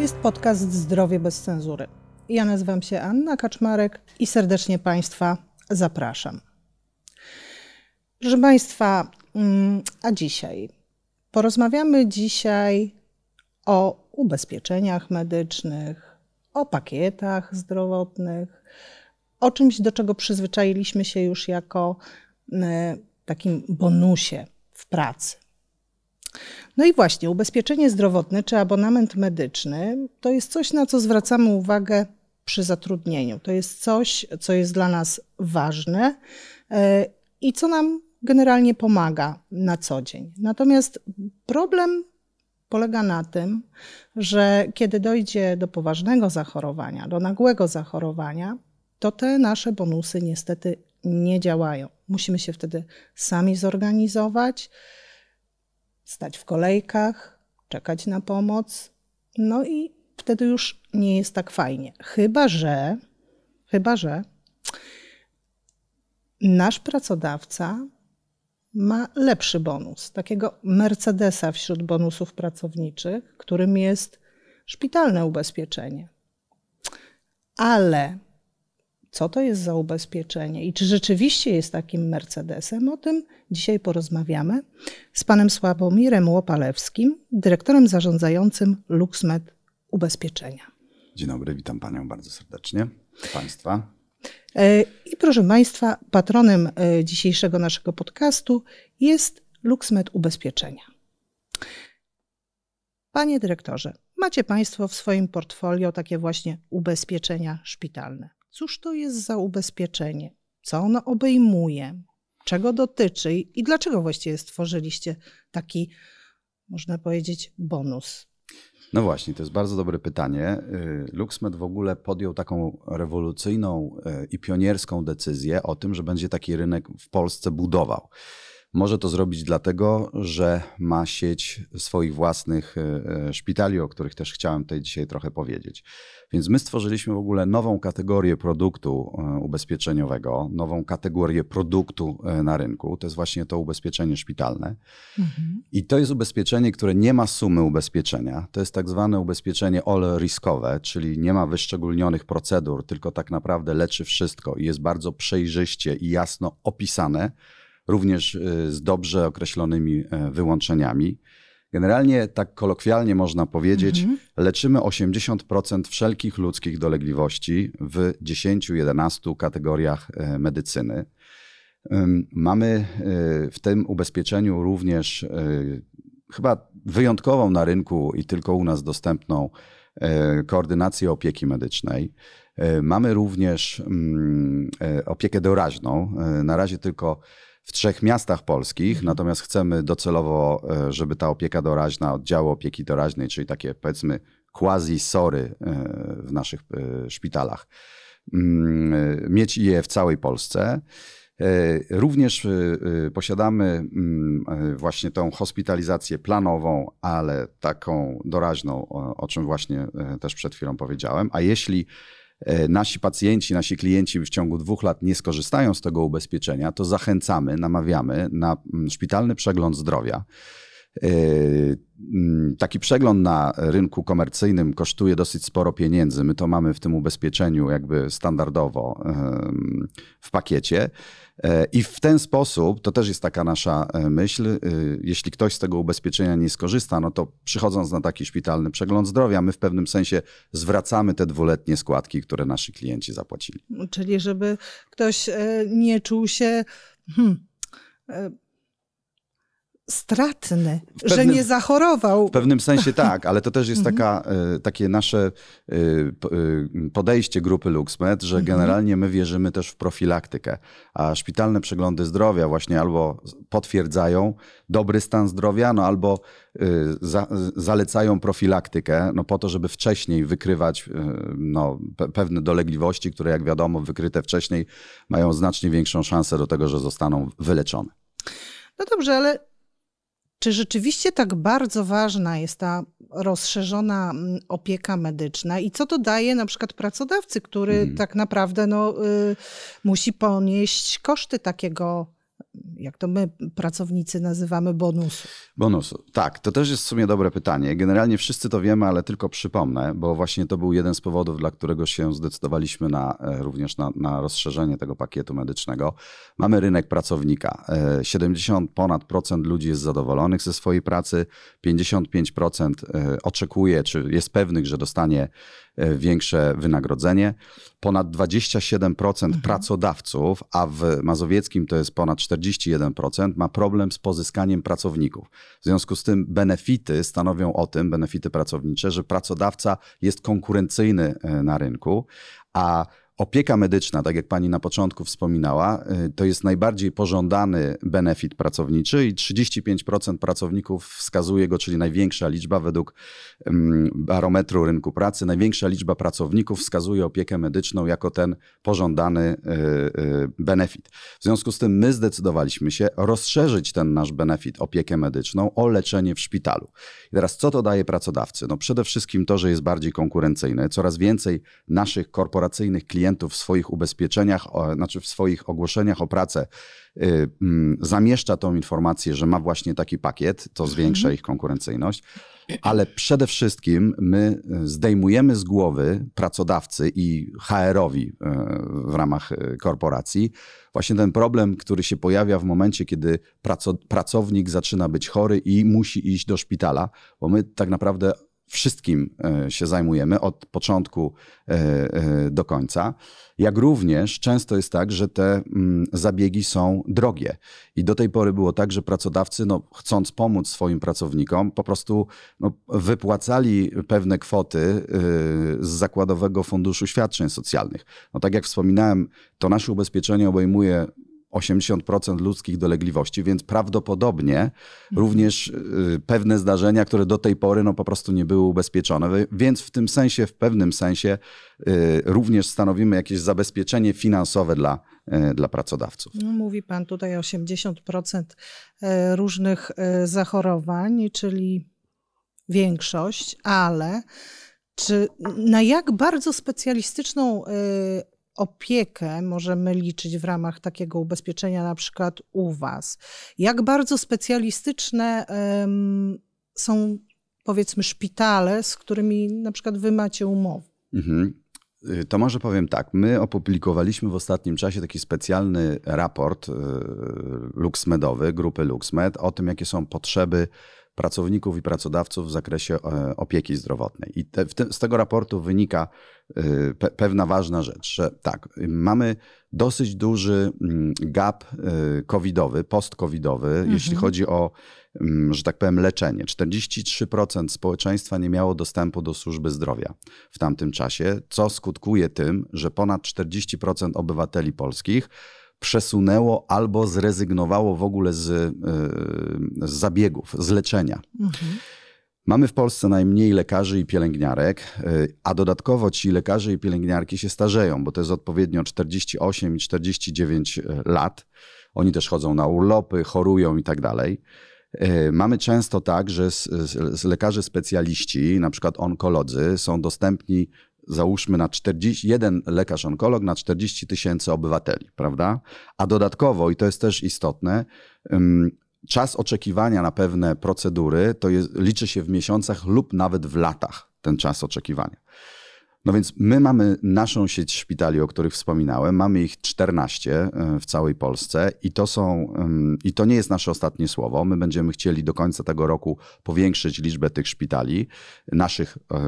jest podcast Zdrowie bez cenzury. Ja nazywam się Anna Kaczmarek i serdecznie Państwa zapraszam. Proszę Państwa, mm, a dzisiaj porozmawiamy dzisiaj o ubezpieczeniach medycznych, o pakietach zdrowotnych, o czymś, do czego przyzwyczailiśmy się już jako e, takim bonusie w pracy. No i właśnie, ubezpieczenie zdrowotne czy abonament medyczny to jest coś, na co zwracamy uwagę przy zatrudnieniu. To jest coś, co jest dla nas ważne e, i co nam generalnie pomaga na co dzień. Natomiast problem polega na tym, że kiedy dojdzie do poważnego zachorowania, do nagłego zachorowania, to te nasze bonusy niestety nie działają. Musimy się wtedy sami zorganizować, stać w kolejkach, czekać na pomoc. No i wtedy już nie jest tak fajnie. Chyba, że, chyba, że nasz pracodawca ma lepszy bonus, takiego Mercedesa wśród bonusów pracowniczych, którym jest szpitalne ubezpieczenie. Ale co to jest za ubezpieczenie i czy rzeczywiście jest takim Mercedesem, o tym dzisiaj porozmawiamy z panem Sławomirem Łopalewskim, dyrektorem zarządzającym LuxMed Ubezpieczenia. Dzień dobry, witam panią bardzo serdecznie, państwa. E, I proszę państwa, patronem e, dzisiejszego naszego podcastu jest LuxMed Ubezpieczenia. Panie dyrektorze, macie państwo w swoim portfolio takie właśnie ubezpieczenia szpitalne. Cóż to jest za ubezpieczenie? Co ono obejmuje? Czego dotyczy i dlaczego właściwie stworzyliście taki, można powiedzieć, bonus? No właśnie, to jest bardzo dobre pytanie. Y, LuxMed w ogóle podjął taką rewolucyjną y, i pionierską decyzję o tym, że będzie taki rynek w Polsce budował. Może to zrobić dlatego, że ma sieć swoich własnych y, szpitali, o których też chciałem tutaj dzisiaj trochę powiedzieć. Więc my stworzyliśmy w ogóle nową kategorię produktu e, ubezpieczeniowego, nową kategorię produktu e, na rynku. To jest właśnie to ubezpieczenie szpitalne. Mhm. I to jest ubezpieczenie, które nie ma sumy ubezpieczenia. To jest tak zwane ubezpieczenie all-riskowe, czyli nie ma wyszczególnionych procedur, tylko tak naprawdę leczy wszystko i jest bardzo przejrzyście i jasno opisane, również e, z dobrze określonymi wyłączeniami. Generalnie, tak kolokwialnie można powiedzieć, mhm. leczymy 80% wszelkich ludzkich dolegliwości w 10-11 kategoriach e, medycyny. Mamy e, w tym ubezpieczeniu również e, chyba wyjątkową na rynku i tylko u nas dostępną koordynację opieki medycznej. Mamy również mm, opiekę doraźną. Na razie tylko w trzech miastach polskich, mhm. natomiast chcemy docelowo, e, żeby ta opieka doraźna, oddziały opieki doraźnej, czyli takie powiedzmy quasi-sory e, w naszych e, szpitalach, mm, mieć je w całej Polsce. Również posiadamy mm, właśnie tą hospitalizację planową, ale taką doraźną, o czym właśnie też przed chwilą powiedziałem. A jeśli nasi pacjenci, nasi klienci w ciągu dwóch lat nie skorzystają z tego ubezpieczenia, to zachęcamy, namawiamy na mm, szpitalny przegląd zdrowia. E, mm, taki przegląd na rynku komercyjnym kosztuje dosyć sporo pieniędzy. My to mamy w tym ubezpieczeniu jakby standardowo w pakiecie. E, I w ten sposób, to też jest taka nasza e, myśl, e, jeśli ktoś z tego ubezpieczenia nie skorzysta, no to przychodząc na taki szpitalny przegląd zdrowia, my w pewnym sensie zwracamy te dwuletnie składki, które nasi klienci zapłacili. Czyli żeby ktoś nie czuł się. Hmm, stratny, pewnym, że nie zachorował. W pewnym sensie tak, ale to też jest mhm. taka, e, takie nasze e, e, podejście grupy LuxMed, że mhm. generalnie my wierzymy też w profilaktykę, a szpitalne przeglądy zdrowia właśnie albo potwierdzają dobry stan zdrowia, no albo za, zalecają profilaktykę, no po to, żeby wcześniej wykrywać no, pewne dolegliwości, które jak wiadomo wykryte wcześniej mają znacznie większą szansę do tego, że zostaną wyleczone. No dobrze, ale czy rzeczywiście tak bardzo ważna jest ta rozszerzona mm, opieka medyczna i co to daje na przykład pracodawcy, który mm. tak naprawdę no, y, musi ponieść koszty takiego jak to my pracownicy nazywamy bonusu? Bonusu, tak, to też jest w sumie dobre pytanie. Generalnie wszyscy to wiemy, ale tylko przypomnę, bo właśnie to był jeden z powodów, dla którego się zdecydowaliśmy na, e, również na, na rozszerzenie tego pakietu medycznego. Mamy rynek pracownika. 70 ponad procent ludzi jest zadowolonych ze swojej pracy, 55% oczekuje, czy jest pewnych, że dostanie większe wynagrodzenie. Ponad 27% mhm. pracodawców, a w Mazowieckim to jest ponad 41%, ma problem z pozyskaniem pracowników. W związku z tym benefity stanowią o tym, benefity pracownicze, że pracodawca jest konkurencyjny e, na rynku, a Opieka medyczna, tak jak pani na początku wspominała, y, to jest najbardziej pożądany benefit pracowniczy i 35% pracowników wskazuje go, czyli największa liczba według mm, barometru rynku pracy, największa liczba pracowników wskazuje opiekę medyczną jako ten pożądany y, y, benefit. W związku z tym my zdecydowaliśmy się rozszerzyć ten nasz benefit, opiekę medyczną, o leczenie w szpitalu. I teraz co to daje pracodawcy? No przede wszystkim to, że jest bardziej konkurencyjny. Coraz więcej naszych korporacyjnych klientów klientów w swoich ubezpieczeniach, znaczy w swoich ogłoszeniach o pracę y, mm, zamieszcza tą informację, że ma właśnie taki pakiet, to zwiększa mhm. ich konkurencyjność. Ale przede wszystkim my y, zdejmujemy z głowy pracodawcy i HR-owi y, w ramach korporacji właśnie ten problem, który się pojawia w momencie, kiedy pracownik zaczyna być chory i musi iść do szpitala, bo my tak naprawdę wszystkim e, się zajmujemy od początku e, e, do końca. Jak również często jest tak, że te mm, zabiegi są drogie. I do tej pory było tak, że pracodawcy, no, chcąc pomóc swoim pracownikom, po prostu no, wypłacali pewne kwoty z Zakładowego Funduszu Świadczeń Socjalnych. No, tak jak wspominałem, to nasze ubezpieczenie obejmuje 80% ludzkich dolegliwości, więc prawdopodobnie mhm. również y, pewne zdarzenia, które do tej pory no, po prostu nie były ubezpieczone. Więc w tym sensie, w pewnym sensie y, również stanowimy jakieś zabezpieczenie finansowe dla, y, dla pracodawców. No, mówi Pan tutaj 80% różnych zachorowań, czyli większość, ale czy na jak bardzo specjalistyczną opiekę możemy liczyć w ramach takiego ubezpieczenia, na przykład u Was? Jak bardzo specjalistyczne są, powiedzmy, szpitale, z którymi na przykład Wy macie umowy? Mhm. Y, to może powiem tak. My opublikowaliśmy w ostatnim czasie taki specjalny raport y, LuxMedowy, grupy LuxMed, o tym, jakie są potrzeby pracowników i pracodawców w zakresie e, opieki zdrowotnej. I te, te, z tego raportu wynika e, pe, pewna ważna rzecz, że tak, mamy dosyć duży mm, gap e, covidowy, post-covidowy, mhm. jeśli chodzi o, mm, że tak powiem, leczenie. 43% społeczeństwa nie miało dostępu do służby zdrowia w tamtym czasie, co skutkuje tym, że ponad 40% obywateli polskich przesunęło albo zrezygnowało w ogóle z, e, z zabiegów, z leczenia. Mhm. Mamy w Polsce najmniej lekarzy i pielęgniarek, e, a dodatkowo ci lekarze i pielęgniarki się starzeją, bo to jest odpowiednio 48 i 49 e, lat. Oni też chodzą na urlopy, chorują i tak dalej. Mamy często tak, że z, z, lekarze specjaliści, na przykład onkolodzy, są dostępni załóżmy na 40, jeden lekarz onkolog na 40 tysięcy obywateli, prawda? A dodatkowo, i to jest też istotne, czas oczekiwania na pewne procedury to jest, liczy się w miesiącach lub nawet w latach ten czas oczekiwania. No więc my mamy naszą sieć szpitali, o których wspominałem. Mamy ich 14 e, w całej Polsce i to są, i to nie jest nasze ostatnie słowo. My będziemy chcieli do końca tego roku powiększyć liczbę tych szpitali, naszych e,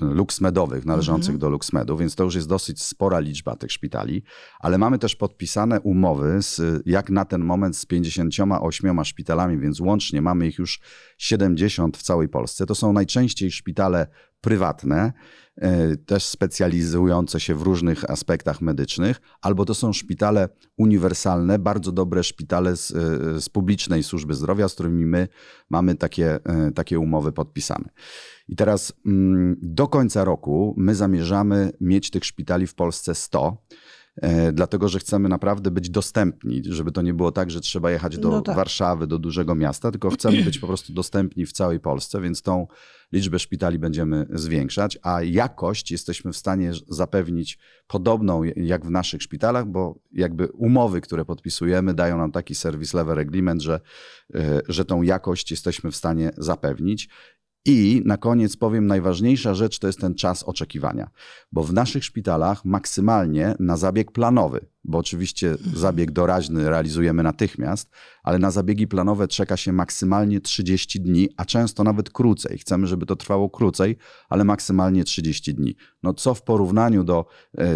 luksmedowych, należących mhm. do luksmedu, więc to już jest dosyć spora liczba tych szpitali, ale mamy też podpisane umowy z, jak na ten moment z 58 szpitalami, więc łącznie mamy ich już 70 w całej Polsce. To są najczęściej szpitale prywatne, e, też specjalizujące się w różnych aspektach medycznych, albo to są szpitale uniwersalne, bardzo dobre szpitale z, e, z publicznej służby zdrowia, z którymi my mamy takie, e, takie umowy podpisane. I teraz mm, do końca roku my zamierzamy mieć tych szpitali w Polsce 100. e, dlatego że chcemy naprawdę być dostępni, żeby to nie było tak, że trzeba jechać do No tak. Warszawy, do dużego miasta, tylko chcemy być po prostu dostępni w całej Polsce, więc tą liczbę szpitali będziemy zwiększać, a jakość jesteśmy w stanie zapewnić podobną jak w naszych szpitalach, bo jakby umowy, które podpisujemy, dają nam taki service level agreement, że, e, że tą jakość jesteśmy w stanie zapewnić. I na koniec powiem, najważniejsza rzecz to jest ten czas oczekiwania, bo w naszych szpitalach maksymalnie na zabieg planowy, bo oczywiście zabieg doraźny realizujemy natychmiast, ale na zabiegi planowe czeka się maksymalnie 30 dni, a często nawet krócej. Chcemy, żeby to trwało krócej, ale maksymalnie 30 dni. No co w porównaniu do, e,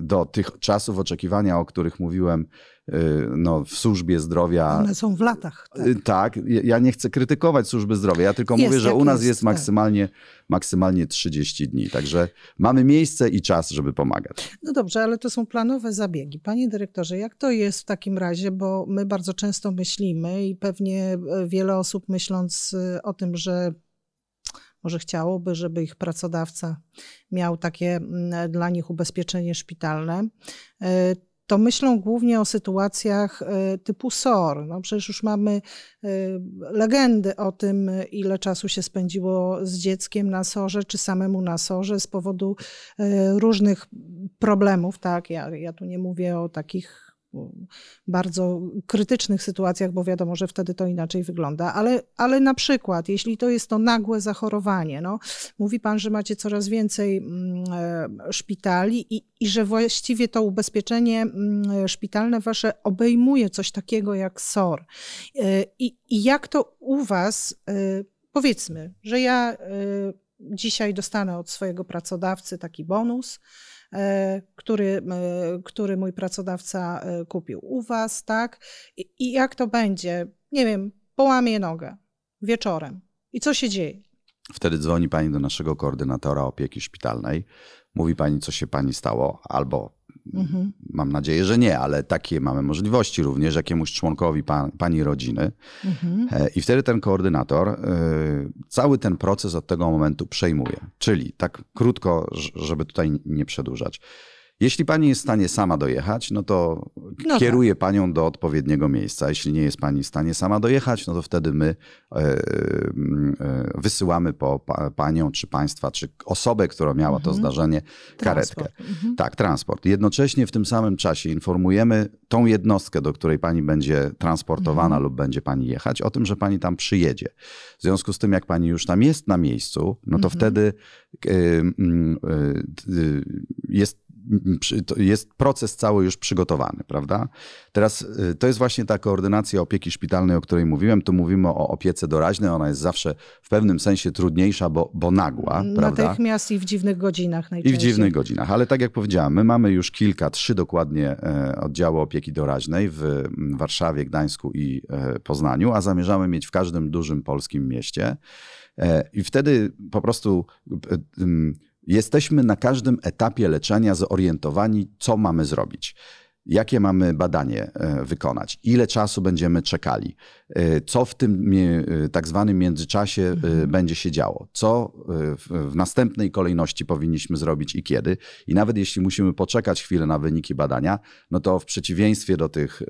do tych czasów oczekiwania, o których mówiłem, e, no, w służbie zdrowia. One są w latach. Tak. Y, Tak, ja nie chcę krytykować służby zdrowia, ja tylko Jest mówię, że u nas jest, jest tak. maksymalnie, maksymalnie 30 dni. Także mamy miejsce i czas, żeby pomagać. No dobrze, ale to są planowe zabiegi. Panie dyrektorze, jak to jest w takim razie, bo my bardzo często myślimy i pewnie e, wiele osób myśląc e, o tym, że może chciałoby, żeby ich pracodawca miał takie mm, dla nich ubezpieczenie szpitalne, e, to myślą głównie o sytuacjach e, typu SOR. No przecież już mamy e, legendy o tym, ile czasu się spędziło z dzieckiem na SORze, czy samemu na SORze z powodu e, różnych problemów. Tak, ja, ja tu nie mówię o takich bardzo krytycznych sytuacjach, bo wiadomo, że wtedy to inaczej wygląda, ale, ale na przykład, jeśli to jest to nagłe zachorowanie, no, mówi pan, że macie coraz więcej mm, e, szpitali i, i że właściwie to ubezpieczenie mm, szpitalne wasze obejmuje coś takiego jak SOR. E, I, i jak to u was, e, powiedzmy, że ja dzisiaj dostanę od swojego pracodawcy taki bonus, który, e, który mój pracodawca e, kupił u was, tak? I, I jak to będzie? Nie wiem, połamie nogę wieczorem. I co się dzieje? Wtedy dzwoni pani do naszego koordynatora opieki szpitalnej, mówi pani, co się pani stało, albo Mhm. mam nadzieję, że nie, ale takie mamy możliwości również jakiemuś członkowi pa, pani rodziny. Mhm. E, I wtedy ten koordynator e, cały ten proces od tego momentu przejmuje. Czyli tak krótko, żeby tutaj nie przedłużać. Jeśli pani jest w stanie sama dojechać, no to No kieruje panią do odpowiedniego miejsca. Jeśli nie jest pani w stanie sama dojechać, no to wtedy my e, e, wysyłamy po pa, panią, czy państwa, czy osobę, która miała to Mhm. zdarzenie, karetkę. Transport. Mhm. Tak, transport. Jednocześnie w tym samym czasie informujemy tą jednostkę, do której pani będzie transportowana Mhm. lub będzie pani jechać, o tym, że pani tam przyjedzie. W związku z tym, jak pani już tam jest na miejscu, no to Mhm. wtedy y, y, y, jest to jest proces cały już przygotowany, prawda? Teraz y, to jest właśnie ta koordynacja opieki szpitalnej, o której mówiłem. Tu mówimy o opiece doraźnej. Ona jest zawsze w pewnym sensie trudniejsza, bo, bo nagła, prawda? Natychmiast i w dziwnych godzinach I w najczęściej. dziwnych godzinach. Ale tak jak powiedziałem, my mamy już kilka, trzy dokładnie e, oddziały opieki doraźnej w Warszawie, Gdańsku i e, Poznaniu, a zamierzamy mieć w każdym dużym polskim mieście. E, I wtedy po prostu jesteśmy na każdym etapie leczenia zorientowani, co mamy zrobić. Jakie mamy badanie e, wykonać? Ile czasu będziemy czekali? E, Co w tym e, tak zwanym międzyczasie e, Mhm. będzie się działo? Co w, następnej kolejności powinniśmy zrobić i kiedy? I nawet jeśli musimy poczekać chwilę na wyniki badania, no to w przeciwieństwie do tych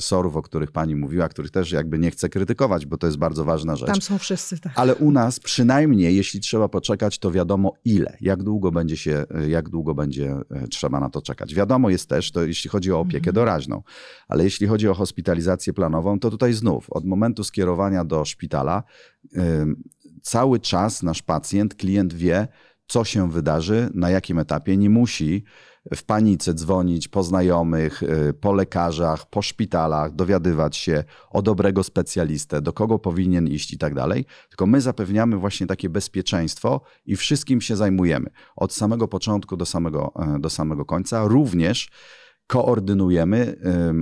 sorów, o których pani mówiła, których też jakby nie chcę krytykować, bo to jest bardzo ważna rzecz. Tam są wszyscy, tak. Ale u nas przynajmniej, jeśli trzeba poczekać, to wiadomo ile, jak długo będzie się, jak długo będzie trzeba na to czekać. Wiadomo jest też, to jeśli chodzi o opiekę Mhm. doraźną, ale jeśli chodzi o hospitalizację planową, to tutaj znów od momentu skierowania do szpitala cały czas nasz pacjent, klient wie, co się wydarzy, na jakim etapie. Nie musi w panice dzwonić po znajomych, y, po lekarzach, po szpitalach, dowiadywać się o dobrego specjalistę, do kogo powinien iść i tak dalej. Tylko my zapewniamy właśnie takie bezpieczeństwo i wszystkim się zajmujemy. Od samego początku do samego, e, do samego końca. Również koordynujemy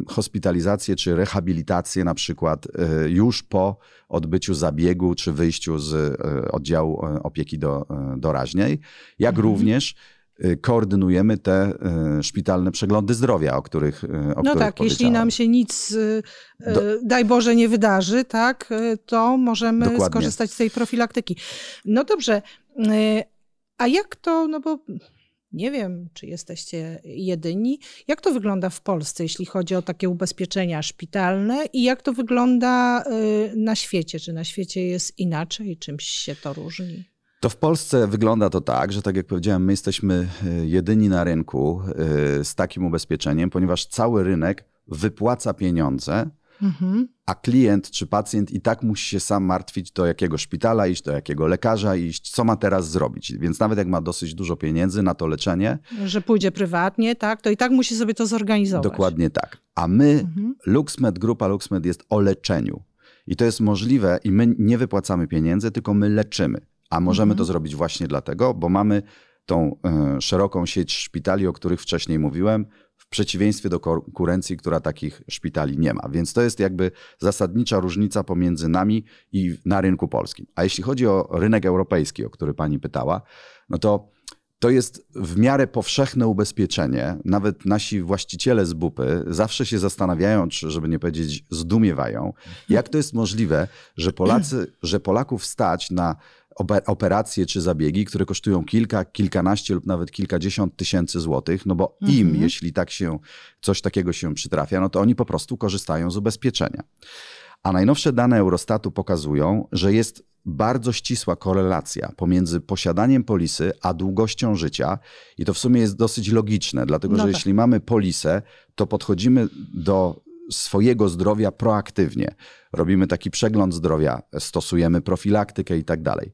hospitalizację czy rehabilitację na przykład y, już po odbyciu zabiegu czy wyjściu z y, oddziału y, opieki do, doraźnej, jak Mhm. również koordynujemy te szpitalne przeglądy zdrowia, o których, o No których tak, jeśli nam się nic, Do- daj Boże, nie wydarzy, tak, to możemy Dokładnie. skorzystać z tej profilaktyki. No dobrze, a jak to, no bo Nie wiem, czy jesteście jedyni. Jak to wygląda w Polsce, jeśli chodzi o takie ubezpieczenia szpitalne i jak to wygląda y, na świecie? Czy na świecie jest inaczej, czymś się to różni? To w Polsce wygląda to tak, że tak jak powiedziałem, my jesteśmy y, jedyni na rynku y, z takim ubezpieczeniem, ponieważ cały rynek wypłaca pieniądze, mhm. a klient czy pacjent i tak musi się sam martwić, do jakiego szpitala iść, do jakiego lekarza iść, co ma teraz zrobić. Więc nawet jak ma dosyć dużo pieniędzy na to leczenie. Że pójdzie prywatnie, tak, to i tak musi sobie to zorganizować. Dokładnie tak. A my, mhm. LuxMed, grupa LuxMed jest o leczeniu. I to jest możliwe i my nie wypłacamy pieniędzy, tylko my leczymy. A możemy mhm. to zrobić właśnie dlatego, bo mamy tą y, szeroką sieć szpitali, o których wcześniej mówiłem, w przeciwieństwie do konkurencji, która takich szpitali nie ma. Więc to jest jakby zasadnicza różnica pomiędzy nami i na rynku polskim. A jeśli chodzi o rynek europejski, o który pani pytała, no to to jest w miarę powszechne ubezpieczenie. Nawet nasi właściciele z bupy zawsze się zastanawiają, czy żeby nie powiedzieć zdumiewają, jak to jest możliwe, że Polacy, że Polaków stać na operacje czy zabiegi, które kosztują kilka, kilkanaście lub nawet kilkadziesiąt tysięcy złotych, no bo im, mhm. jeśli tak się, coś takiego się przytrafia, no to oni po prostu korzystają z ubezpieczenia. A najnowsze dane Eurostatu pokazują, że jest bardzo ścisła korelacja pomiędzy posiadaniem polisy a długością życia. I to w sumie jest dosyć logiczne, dlatego no że tak. jeśli mamy polisę, to podchodzimy do swojego zdrowia proaktywnie. Robimy taki przegląd zdrowia, stosujemy profilaktykę i tak dalej.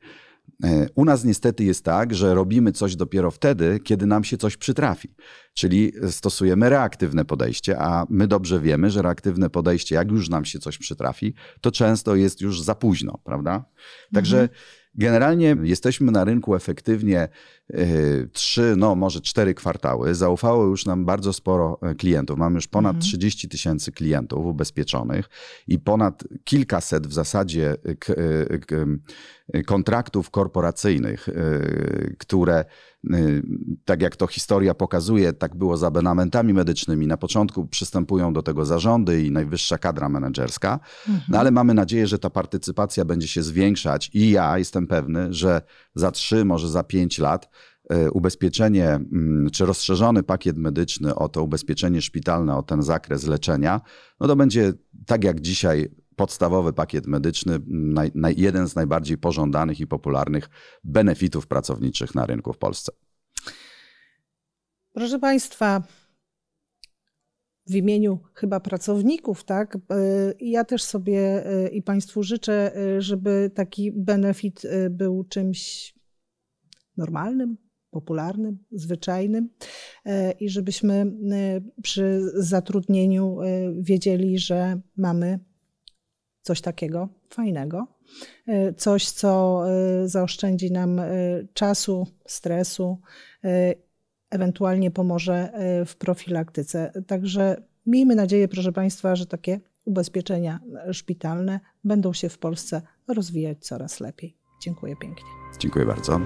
E, u nas niestety jest tak, że robimy coś dopiero wtedy, kiedy nam się coś przytrafi. Czyli stosujemy reaktywne podejście, a my dobrze wiemy, że reaktywne podejście, jak już nam się coś przytrafi, to często jest już za późno, prawda? Także mhm. Generalnie jesteśmy na rynku efektywnie y, trzy, no może cztery kwartały. Zaufało już nam bardzo sporo e, klientów. Mamy już ponad mhm. 30 tysięcy klientów ubezpieczonych i ponad kilkaset w zasadzie e, kontraktów korporacyjnych, które tak jak to historia pokazuje, tak było z abenamentami medycznymi. Na początku przystępują do tego zarządy i najwyższa kadra menedżerska, mhm. no ale mamy nadzieję, że ta partycypacja będzie się zwiększać i ja jestem pewny, że za trzy, może za pięć lat y, ubezpieczenie mm, czy rozszerzony pakiet medyczny o to ubezpieczenie szpitalne, o ten zakres leczenia, no to będzie tak jak dzisiaj podstawowy pakiet medyczny, naj, naj, jeden z najbardziej pożądanych i popularnych benefitów pracowniczych na rynku w Polsce. Proszę Państwa, w imieniu chyba pracowników, tak? E, ja też sobie e, i Państwu życzę, e, żeby taki benefit był czymś normalnym, popularnym, zwyczajnym i żebyśmy przy zatrudnieniu wiedzieli, że mamy coś takiego fajnego, e, coś, co e, zaoszczędzi nam e, czasu, stresu, ewentualnie pomoże w profilaktyce. Także miejmy nadzieję, proszę Państwa, że takie ubezpieczenia szpitalne będą się w Polsce rozwijać coraz lepiej. Dziękuję pięknie. Dziękuję bardzo.